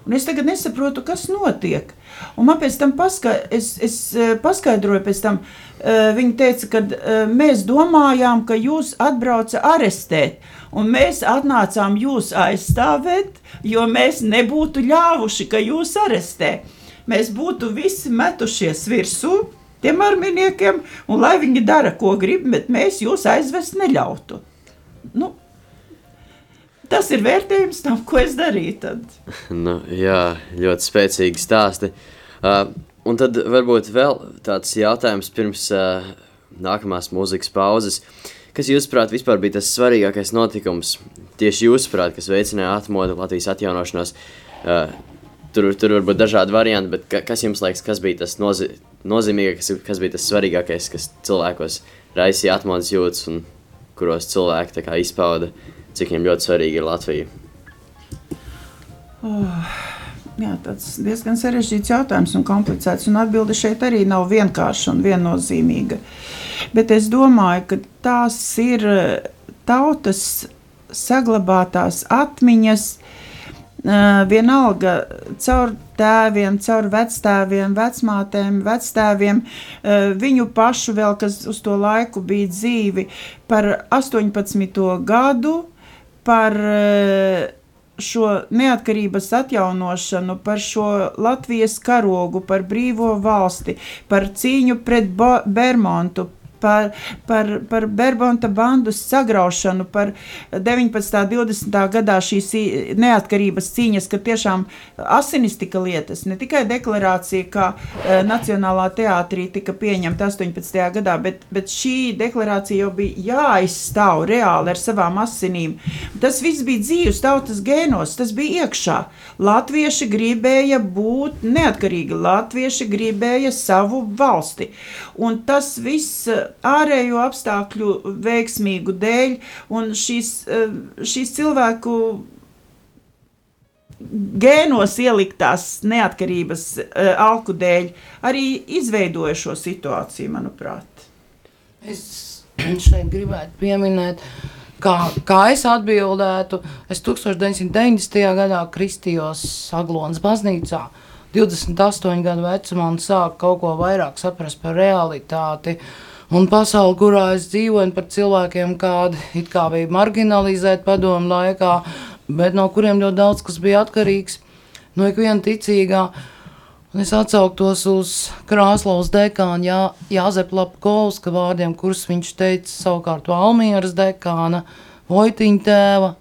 Un es tagad nesaprotu, kas notiek. Un man pēc tam paska es, es eh, paskaidroju, pēc tam uh, viņi teica, ka uh, mēs domājām, ka jūs atbrauca arestēt. Un mēs atnācām jūs aizstāvēt, jo mēs nebūtu ļāvuši, ka jūs arestē. Mēs būtu visi metušies virsū tiem arminiekiem, un lai viņi dara, ko grib, bet mēs jūs aizvest neļautu. Nu, tas ir vērtējums tam, ko es darīju. Tad. Nu, jā, ļoti spēcīgi stāsti. Uh, un tad varbūt vēl tāds jautājums pirms uh, nākamās mūzikas pauzes. Kas jūsuprāt vispār bija tas svarīgākais notikums, tieši jūsuprāt, kas veicināja atmodu Latvijas atjaunošanos? Uh, tur, tur var būt dažādi varianti, bet ka, kas jums liekas, kas bija tas nozi nozīmīgākais, kas bija tas svarīgākais, kas cilvēkos raisīja atmodas jūtas un kuros cilvēki izpauda uh, cik viņam ļoti svarīgi ir Latvija? Oh, jā, tas ir diezgan sarežģīts jautājums un komplicēts. Un atbilde šeit arī nav vienkārša un viennozīmīga. Bet es domāju, ka tās ir tautas saglabātās atmiņas, vienalga caur tēviem, caur vectēviem, vecmātēm, vectēviem, viņu pašu vēl, kas uz to laiku bija dzīvi, par 18. gadu par eh, šo neatkarības atjaunošanu, par šo Latvijas karogu, par brīvo valsti, par cīņu pret Bermontu, par, par, par Berbonta bandu sagraušanu, par 19. un 20. gadā šīs neatkarības cīņas, ka tiešām asinis tika lietas, ne tikai deklarācija, kā e, Nacionālā teātrī tika pieņemta 18. gadā, bet, bet šī deklarācija jau bija jāizstāv reāli ar savām asinīm. Tas viss bija dzīves tautas gēnos, tas bija iekšā. Latvieši gribēja būt neatkarīgi, latvieši gribēja savu valsti. Un tas viss ārējo apstākļu veiksmīgu dēļ un šīs, eh, šīs cilvēku gēnos ieliktās neatkarības uh, alku dēļ arī izveidoja šo situāciju, manuprāt. Es šeit gribētu pieminēt, kā, kā es atbildētu. Es 1990. gadā kristījos Aglonas baznīcā. 28 gadu vecumā un sāku kaut ko vairāk saprast par realitāti. Uh, Un pasauli, kurā es dzīvoju, par cilvēkiem, kādi kā bija marginalizēti padomu laikā, bet no kuriem ļoti daudz kas bija atkarīgs no ikviena ticīgā. Un es atsauktos uz Krāslaus dekāna Jā, Jāzepa Lapkovska vārdiem, kurus viņš teica savukārt Valmieras dekāna Vojtiņa tēva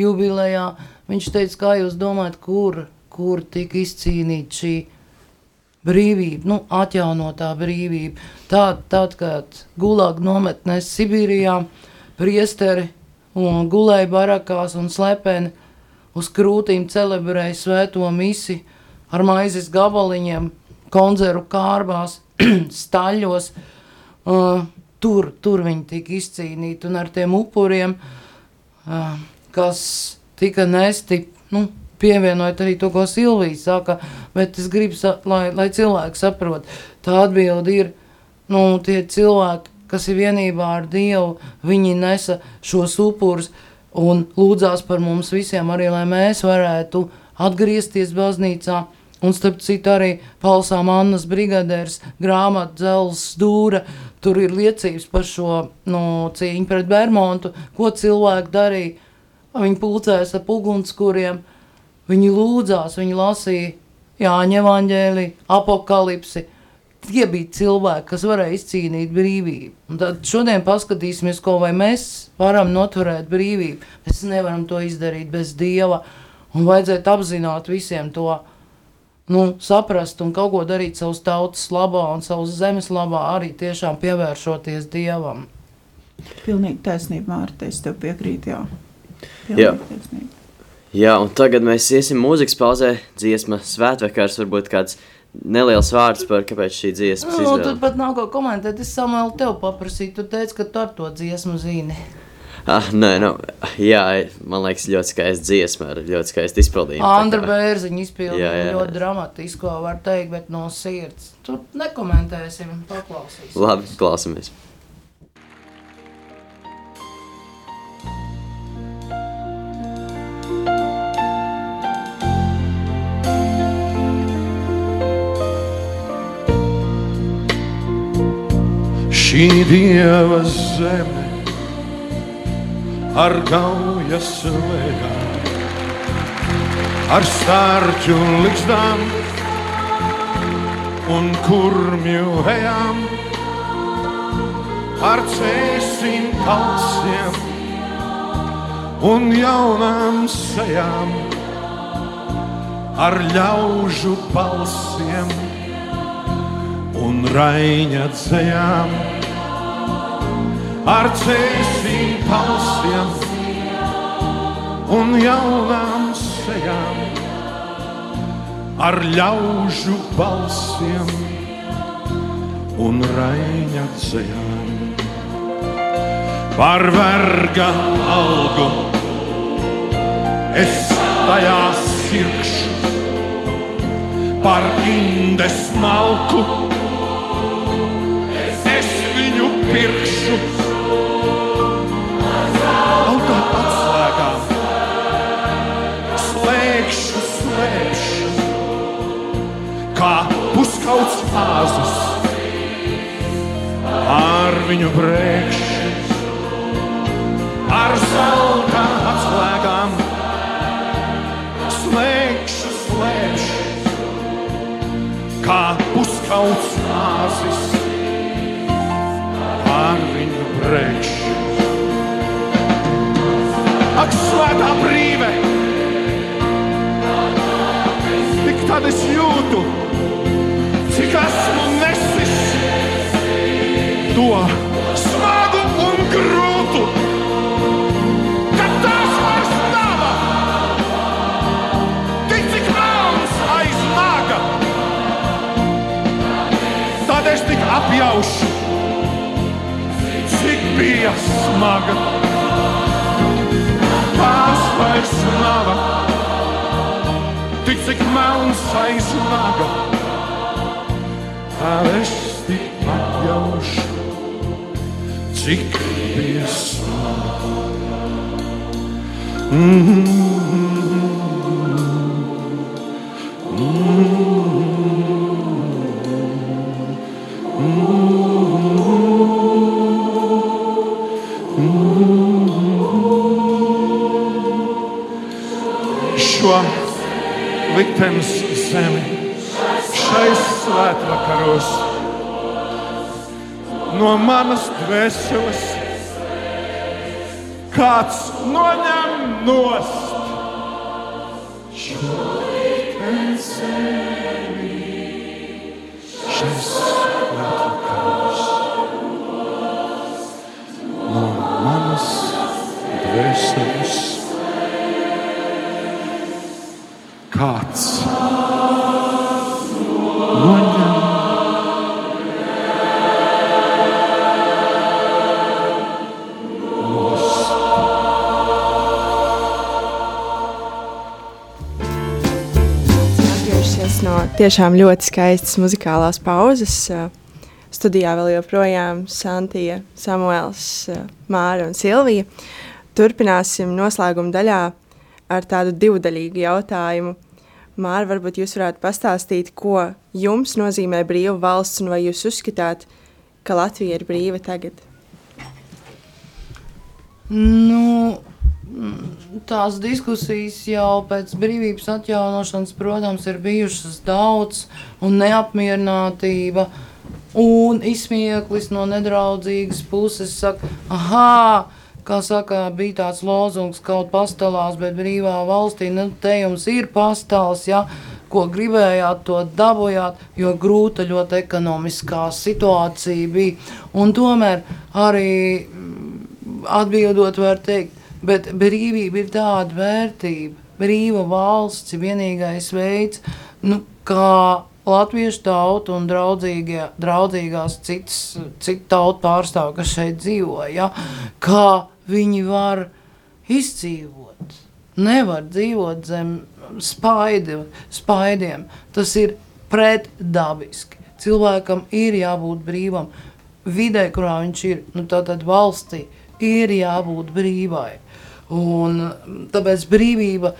jubilejā. Viņš teica, kā jūs domājat, kur, kur tika izcīnīta šī brīvība, nu, atjaunotā brīvība. Tad, tad kad gulāga nometnēs Sibīrijā, priesteri un gulēja barakās un slepeni uz krūtīm celebrēja svēto misi ar maizes gabaliņiem, konzervu kārbās, *clears throat* staļos. Uh, tur, tur viņi tika izcīnīti un ar tiem upuriem, uh, kas tika nesti, nu, pievienojot arī to, ko Silvija saka, bet es gribu, lai, lai cilvēki saprot, tā atbildi ir, nu, tie cilvēki, kas ir vienībā ar Dievu, viņi nesa šos upurus un lūdzās par mums visiem arī, lai mēs varētu atgriezties baznīcā, Un, starp citu, arī Paulsām Annas brigadērs grāmata Dzels Dūra, tur ir liecības par šo nu, cīņu pret Bermontu, ko cilvēki darīja. Viņi pulcēs ap ugunskuriem, Viņi lūdzās, viņi lasīja Jāņa evaņģēli, apokalipsi. Tie bija cilvēki, kas varēja izcīnīt brīvību. Un tad šodien paskatīsimies, ko vai mēs varam noturēt brīvību. Mēs nevaram to izdarīt bez Dieva. Un vajadzētu apzināt visiem to, nu, saprast un kaut ko darīt savas tautas labā un savas zemes labā, arī tiešām pievēršoties Dievam. Pilnīgi taisnība, Mārta, es tev piekrītu, jā. Pilnīgi jā. taisnība. Jā, un tagad mēs iesim mūzikas pauzē. Dziesma svētvekars, varbūt kāds neliels vārds par kāpēc šī dziesma ir. Nu, tur pat nav ko komentēt. Es Samuēl tev paprasīju, tu teici, ka tu ar to dziesmu zini. Ah, nē, nu, jā, man liekas, ļoti skaista dziesma ar ļoti skaistu izpildījumu. Andra Bērziņa izpildīja ļoti dramatisko, var teikt, bet no sirds. Tur nekomentēsim, paklausīsim. Labi, klausamies. Šī dieva zeme ar gaujas lēgām, ar stārķu likstām un kurmju ejām, ar cēsim kalsiem un jaunām sejām, ar ļaužu balsiem un raiņa dzējām ar cēsīm palsiem un jaunām sejām, ar ļaužu balsiem un raiņa dzējām. Par verga algu es tajā sirkšu, par indes malku es viņu pirkšu. Puskauts āzus, ar viņu brēkšu, ar zelta atslēgām, slēgšu, slēgšu, kā puskauts āzus, ar viņu brēkšu. Ak, svētā brīve! Tik tad es jūtu, to smagu un grūtu, ka tās vairs nav. Tik cik melns aiz naga, tad es tik apjaušu, cik bija smaga. Tās vairs nav. Tik cik melns aiz naga, tad es tik atjaušu, cik bija smaga. Šo liktenes zemi šais svētvakaros no manas dvēseles kāds noņem nost. Atgriežamies no tiešām ļoti skaistas muzikālās pauzes. Uh, Studijā vēl joprojām Santija, Samuēls, uh, Māra un Silvija. Turpināsim noslēguma daļā ar tādu divdaļīgu jautājumu. Māra, varbūt jūs varētu pastāstīt, ko jums nozīmē brīva valsts un vai jūs uzskatāt, ka Latvija ir brīva tagad? Nu, tās diskusijas jau pēc brīvības atjaunošanas, protams, ir bijušas daudz un neapmierinātība. Un izsmieklis no nedraudzīgas puses saka, ah, kā saka, bija tāds lozungs, kaut pastāvās, bet brīvā valstī, nu, te jums ir pastāvs, ja, ko gribējāt, to dabūjāt, jo grūta ļoti ekonomiskā situācija bija. Un tomēr arī mm, atbildot, var teikt, bet brīvība ir tāda vērtība. Brīva valsts ir vienīgais veids, nu, kā latviešu tauta un draudzīgās citas, citu tautu pārstāvji, kas šeit dzīvo, ja, kā viņi var izdzīvot. Nevar dzīvot zem spaidi, spaidiem. Tas ir pretdabiski. Cilvēkam ir jābūt brīvam. Vidē, kurā viņš ir, nu, tātad valstī, ir jābūt brīvai. Un tāpēc brīvība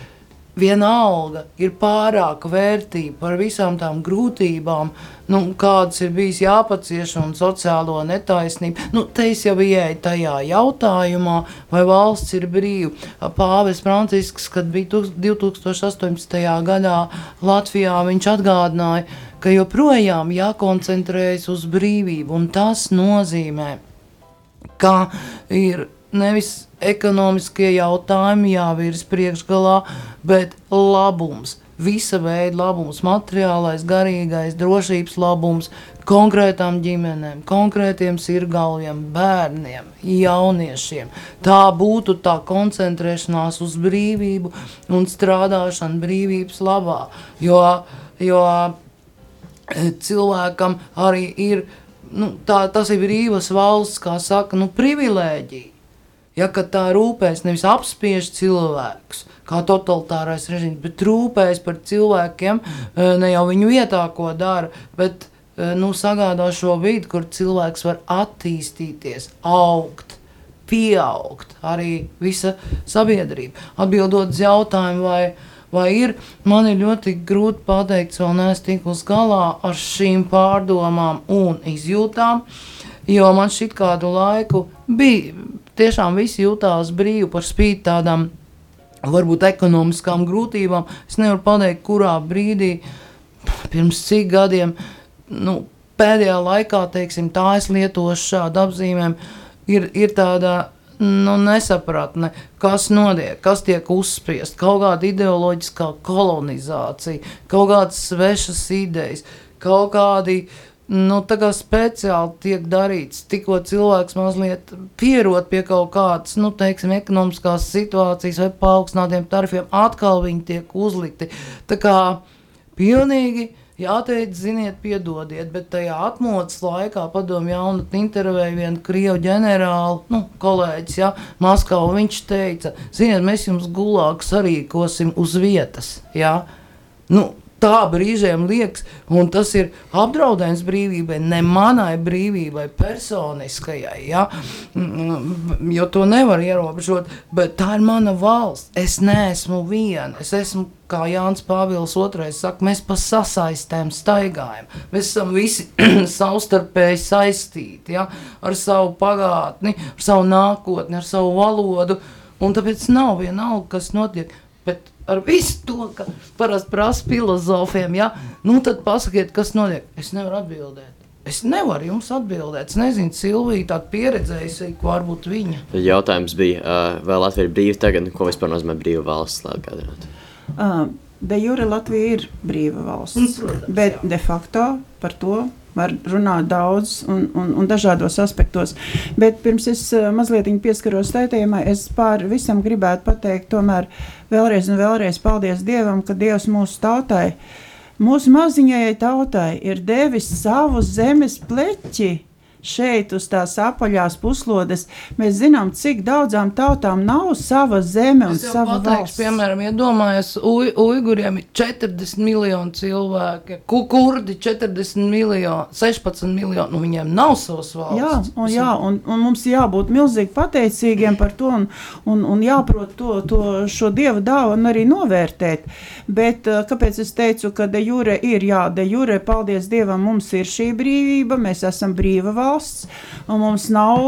vienalga ir pārāka vērtība par visām tām grūtībām, nu, kādas ir bijis jāpacieš un sociālo netaisnību. Nu, te es jau ieeju tajā jautājumā, vai valsts ir brīva. Pāvis Francisks, kad bija 2018. gadā Latvijā, viņš atgādināja, ka joprojām jākoncentrējas uz brīvību, un tas nozīmē, ka ir nevis ekonomiskie jautājumi jāvirs priekšgalā, bet labums. Visa veida labums, materiālais, garīgais, drošības labums konkrētām ģimenēm, konkrētiem sirgāliem, bērniem, jauniešiem. Tā būtu tā koncentrēšanās uz brīvību un strādāšana brīvības labā. Jo, jo eh, cilvēkam arī ir, nu, tā, tas ir brīvas valsts, kā saka, nu, privilēģija Ja tā rūpēs nevis apspiež cilvēkus, kā totalitārais režīms, bet rūpēs par cilvēkiem, eh, ne jau viņu vietā, ko dara, bet eh, nu, sagādā šo vidi, kur cilvēks var attīstīties, augt, pieaugt, arī visa sabiedrība. Atbildot uz jautājumu, vai, vai ir, man ir ļoti grūti pateikt, vēl neesmu tikus galā ar šīm pārdomām un izjūtām, jo man šit kādu laiku bija tiešām visi jutās brīvi par spīti tādām varbūt ekonomiskām grūtībām. Es nevaru pateikt, kurā brīdī, pirms cik gadiem, nu, pēdējā laikā, teiksim, tā es lietošu šādu apzīmēm, ir, ir tāda nu, nesapratne, kas notiek, kas tiek uzspiest, kaut kāda ideoloģiskā kolonizācija, kaut kādas svešas idejas, kaut kādi uh, nu, tā kā speciāli tiek darīts, tikko cilvēks mazliet pierod pie kaut kādas, nu, teiksim, ekonomiskās situācijas vai paaugstinātiem tarifiem, atkal viņi tiek uzlikti. Tā kā pilnīgi jāteic, ziniet, piedodiet, bet tajā atmodas laikā padomu jaunatni intervēja vienu krievu ģenerālu, nu, kolēģis, ja, Maskavu, viņš teica, ziniet, mēs jums gulāks arī kosim uz vietas, ja, nu, tā brīžiem liekas, un tas ir apdraudējums brīvībai, ne manai brīvībai, personiskajai. Ja? Mm, jo to nevar ierobežot, bet tā ir mana valsts. Es neesmu viena. Es esmu, kā Jānis Pāvils II saka, mēs pa sasaistēm staigājam. Mēs esam visi *clears throat* savstarpēji saistīti ja? ar savu pagātni, ar savu nākotni, ar savu valodu. Un tāpēc nav vienalga, kas notiek. Bet ar visu to, ka parasti prasa filozofiem, ja? nu tad pasakiet, kas notiek. Es nevaru atbildēt. Es nevaru jums atbildēt. Es nezinu, Silvija, tāda pieredzējusi, ko varbūt viņa. Jautājums bija, vai Latvija ir brīva tagad, ko vispār nozīmē brīva valsts? Uh, de jure Latvija ir brīva valsts, Protams, bet jā. de facto par to var runāt daudz un, un, un dažādos aspektos. Bet pirms es uh, mazliet pieskaros tēmai, es pār visam gribētu pateikt, tomēr vēlreiz un vēlreiz paldies Dievam, ka Dievs mūsu tautai, mūsu maziņajai tautai ir devis savu zemes pleķi šeit uz tās apaļās puslodes, mēs zinām, cik daudzām tautām nav sava zeme un sava pateikšu, valsts. Piemēram, iedomājies, uj, uiguriem ir 40 miljoni cilvēki, kurdi 40 miljoni, 16 miljoni, nu viņiem nav savas valsts. Jā, un, jā un, un mums jābūt milzīgi pateicīgiem par to un, un, un jāprot to, to šo dieva dāvanu arī novērtēt. Bet uh, kāpēc es teicu, ka de jure ir, jā, de jure, paldies Dievam, mums ir šī brīvība, mēs esam brīva valsts valsts, un mums nav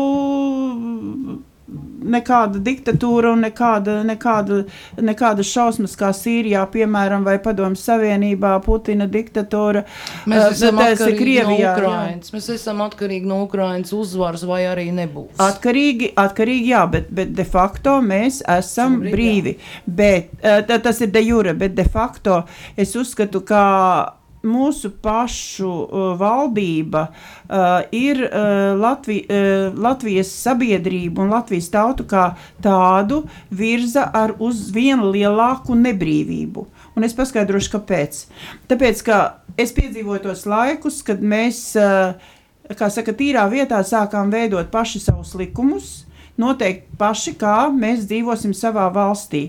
nekāda diktatūra un nekāda, nekāda, nekāda šausmas kā Sīrijā, piemēram, vai Padomju Savienībā, Putina diktatūra. Mēs esam atkarīgi Krievijā, no Ukrainas. Jā. Mēs esam atkarīgi no Ukrainas uzvaras vai arī nebūs. Atkarīgi, atkarīgi jā, bet, bet de facto mēs esam Šobrīd, brīvi. Jā. Bet, tas ir de jure, bet de facto es uzskatu, ka mūsu pašu uh, valdība uh, ir uh, Latvi, uh, Latvijas sabiedrību un Latvijas tautu kā tādu virza ar uz vienu lielāku nebrīvību. Un es paskaidrošu, kāpēc. Tāpēc, ka es piedzīvoju tos laikus, kad mēs, uh, kā saka, tīrā vietā sākām veidot paši savus likumus, noteikt paši, kā mēs dzīvosim savā valstī.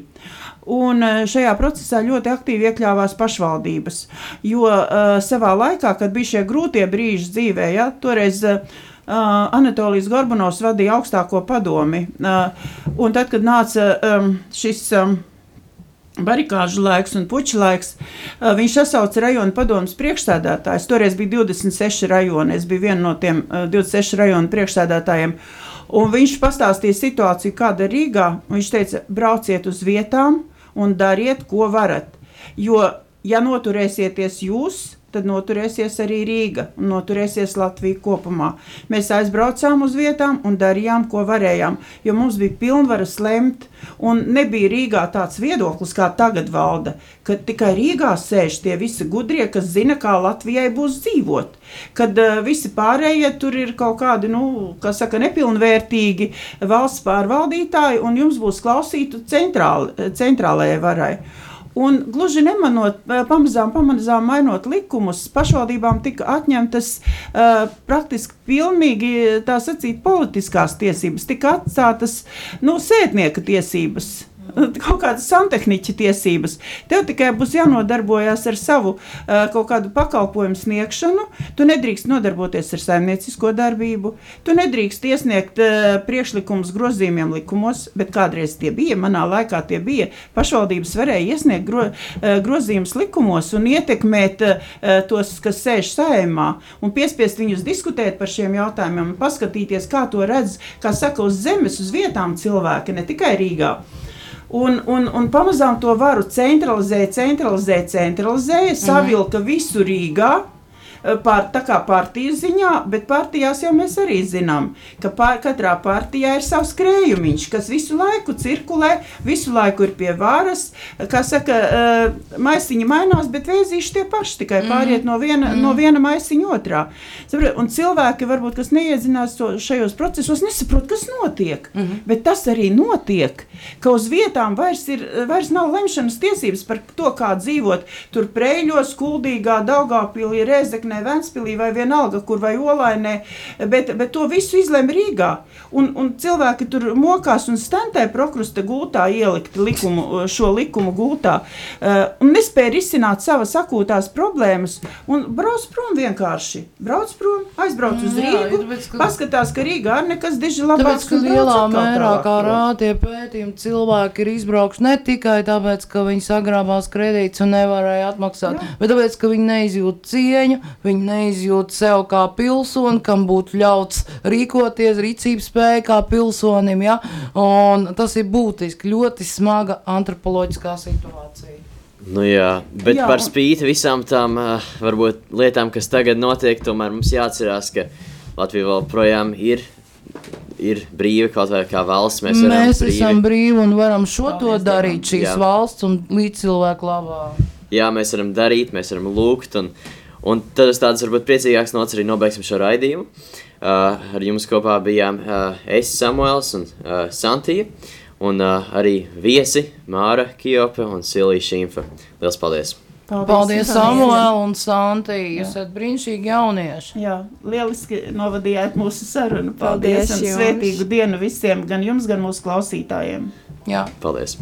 Un eh, šajā procesā ļoti aktīvi iekļāvās pašvaldības. Jo uh, savā laikā, kad bija šie grūtie brīži dzīvē, ja, toreiz uh, Anatolijas Gorbanovs vadīja augstāko padomi. Uh, un tad, kad nāca um, šis. Um, barikāžu laiks un puķu laiks, uh, viņš sasauca rajonu padomus priekšstādātājus. Toreiz bija 26 rajoni, es biju viena no tiem uh, 26 rajonu priekšstādātājiem. Un viņš pastāstīja situāciju, kāda ir Rīgā. Viņš teica, brauciet uz vietām un dariet, ko varat. Jo, ja noturēsieties jūs, tad noturēsies arī Rīga un noturēsies Latvija kopumā. Mēs aizbraucām uz vietām un darījām, ko varējām, jo mums bija pilnvaras lemt, un nebija Rīgā tāds viedoklis, kā tagad valda, ka tikai Rīgā sēž tie visi gudrie, kas zina, kā Latvijai būs dzīvot. Kad uh, visi pārējie tur ir kaut kādi, nu, kas saka, nepilnvērtīgi valsts pārvaldītāji, un jums būs klausītu centrāl, centrālajai varai. Un gluži nemanot, eh, pamazām, pamazām mainot likumus, pašvaldībām tika atņemtas uh, praktiski pilnīgi tā sacīt politiskās tiesības, tika atstātas nu, sētnieka tiesības. Kaut kādas santehniķa tiesības. Tev tikai būs jānodarbojas ar savu kaut kādu pakalpojumu sniegšanu. Tu nedrīkst nodarboties ar saimniecisko darbību, tu nedrīkst iesniegt priekšlikumus grozījumiem likumos, bet kādreiz tie bija, manā laikā tie bija. Pašvaldības varēja iesniegt gro, grozījumus likumos un ietekmēt tos, kas sēž saimā, un piespiest viņus diskutēt par šiem jautājumiem un paskatīties, kā to redz, kā saka, uz zemes, uz vietām cilvēki, ne tikai Rīgā. Un, un, un pamazām to varu centralizēt, centralizēt, centralizēt, savilka visu Rīgā. Pār, tā kā partijas ziņā, bet partijās jau mēs arī zinām, ka pār, katrā partijā ir savs krējumiņš, kas visu laiku cirkulē, visu laiku ir pie varas. Kā saka, uh, maisiņi mainās, bet vēzīši tie paši tikai pāriet no viena, mm. no viena maisiņa otrā. Un cilvēki, varbūt, kas neiezinās šajos procesos, nesaprot, kas notiek. Mm -hmm. Bet tas arī notiek, ka uz vietām vairs, ir, vairs nav lemšanas tiesības par to, kā dzīvot. Tur prēļos, kuldīgā, Daugāpilī, Rezeknē, Ventspilī vai vienalga, kur vai Olainē, bet, bet to visu izlem Rīgā. Un, un cilvēki tur mokās un stentē prokrusta gultā ielikt likumu, šo likumu gultā uh, un nespēja risināt savas akūtās problēmas un brauc prom vienkārši. Brauc prom, aizbrauc uz jā, Rīgu, tāpēc, ka- paskatās, ka Rīgā ir nekas diži labāks. Tāpēc, ka lielā mērā, kā rādīja pētījumi, cilvēki ir izbraukuši ne tikai tāpēc, ka viņi sagrābās kredītus un nevarēja atmaksāt, Jā. bet tāpēc, ka viņi neizjūt cieņu, viņi neizjūt sev kā pilsoni, kam būtu ļauts rīkoties, rīcības spēja kā pilsonim. Ja? Un tas ir būtiski, ļoti smaga antropoloģiskā situācija. Nu, jā, bet Jā, par spīti visām tām uh, varbūt lietām, kas tagad notiek, tomēr mums jāatcerās, ka Latvija joprojām ir, ir brīva kaut vai kā valsts. Mēs, Mēs brīvi, esam brīvi un varam šo to Paldies darīt šīs Jā. valsts un līdz cilvēku labā. Jā, mēs varam darīt, mēs varam lūgt. Un, un tad uz tādas varbūt priecīgākas nots arī nobeigsim šo raidījumu. Uh, ar jums kopā bijām uh, es, Samuēls un uh, Santija. Un uh, arī viesi Māra Kijope un Silvija Šīmfa. Lielas paldies! Paldies, Samuēl un Santi. Jūs esat brīnišķīgi jaunieši. Jā, lieliski novadījāt mūsu sarunu. Paldies Paldies, un jums. svētīgu dienu visiem, gan jums, gan mūsu klausītājiem. Jā. Paldies!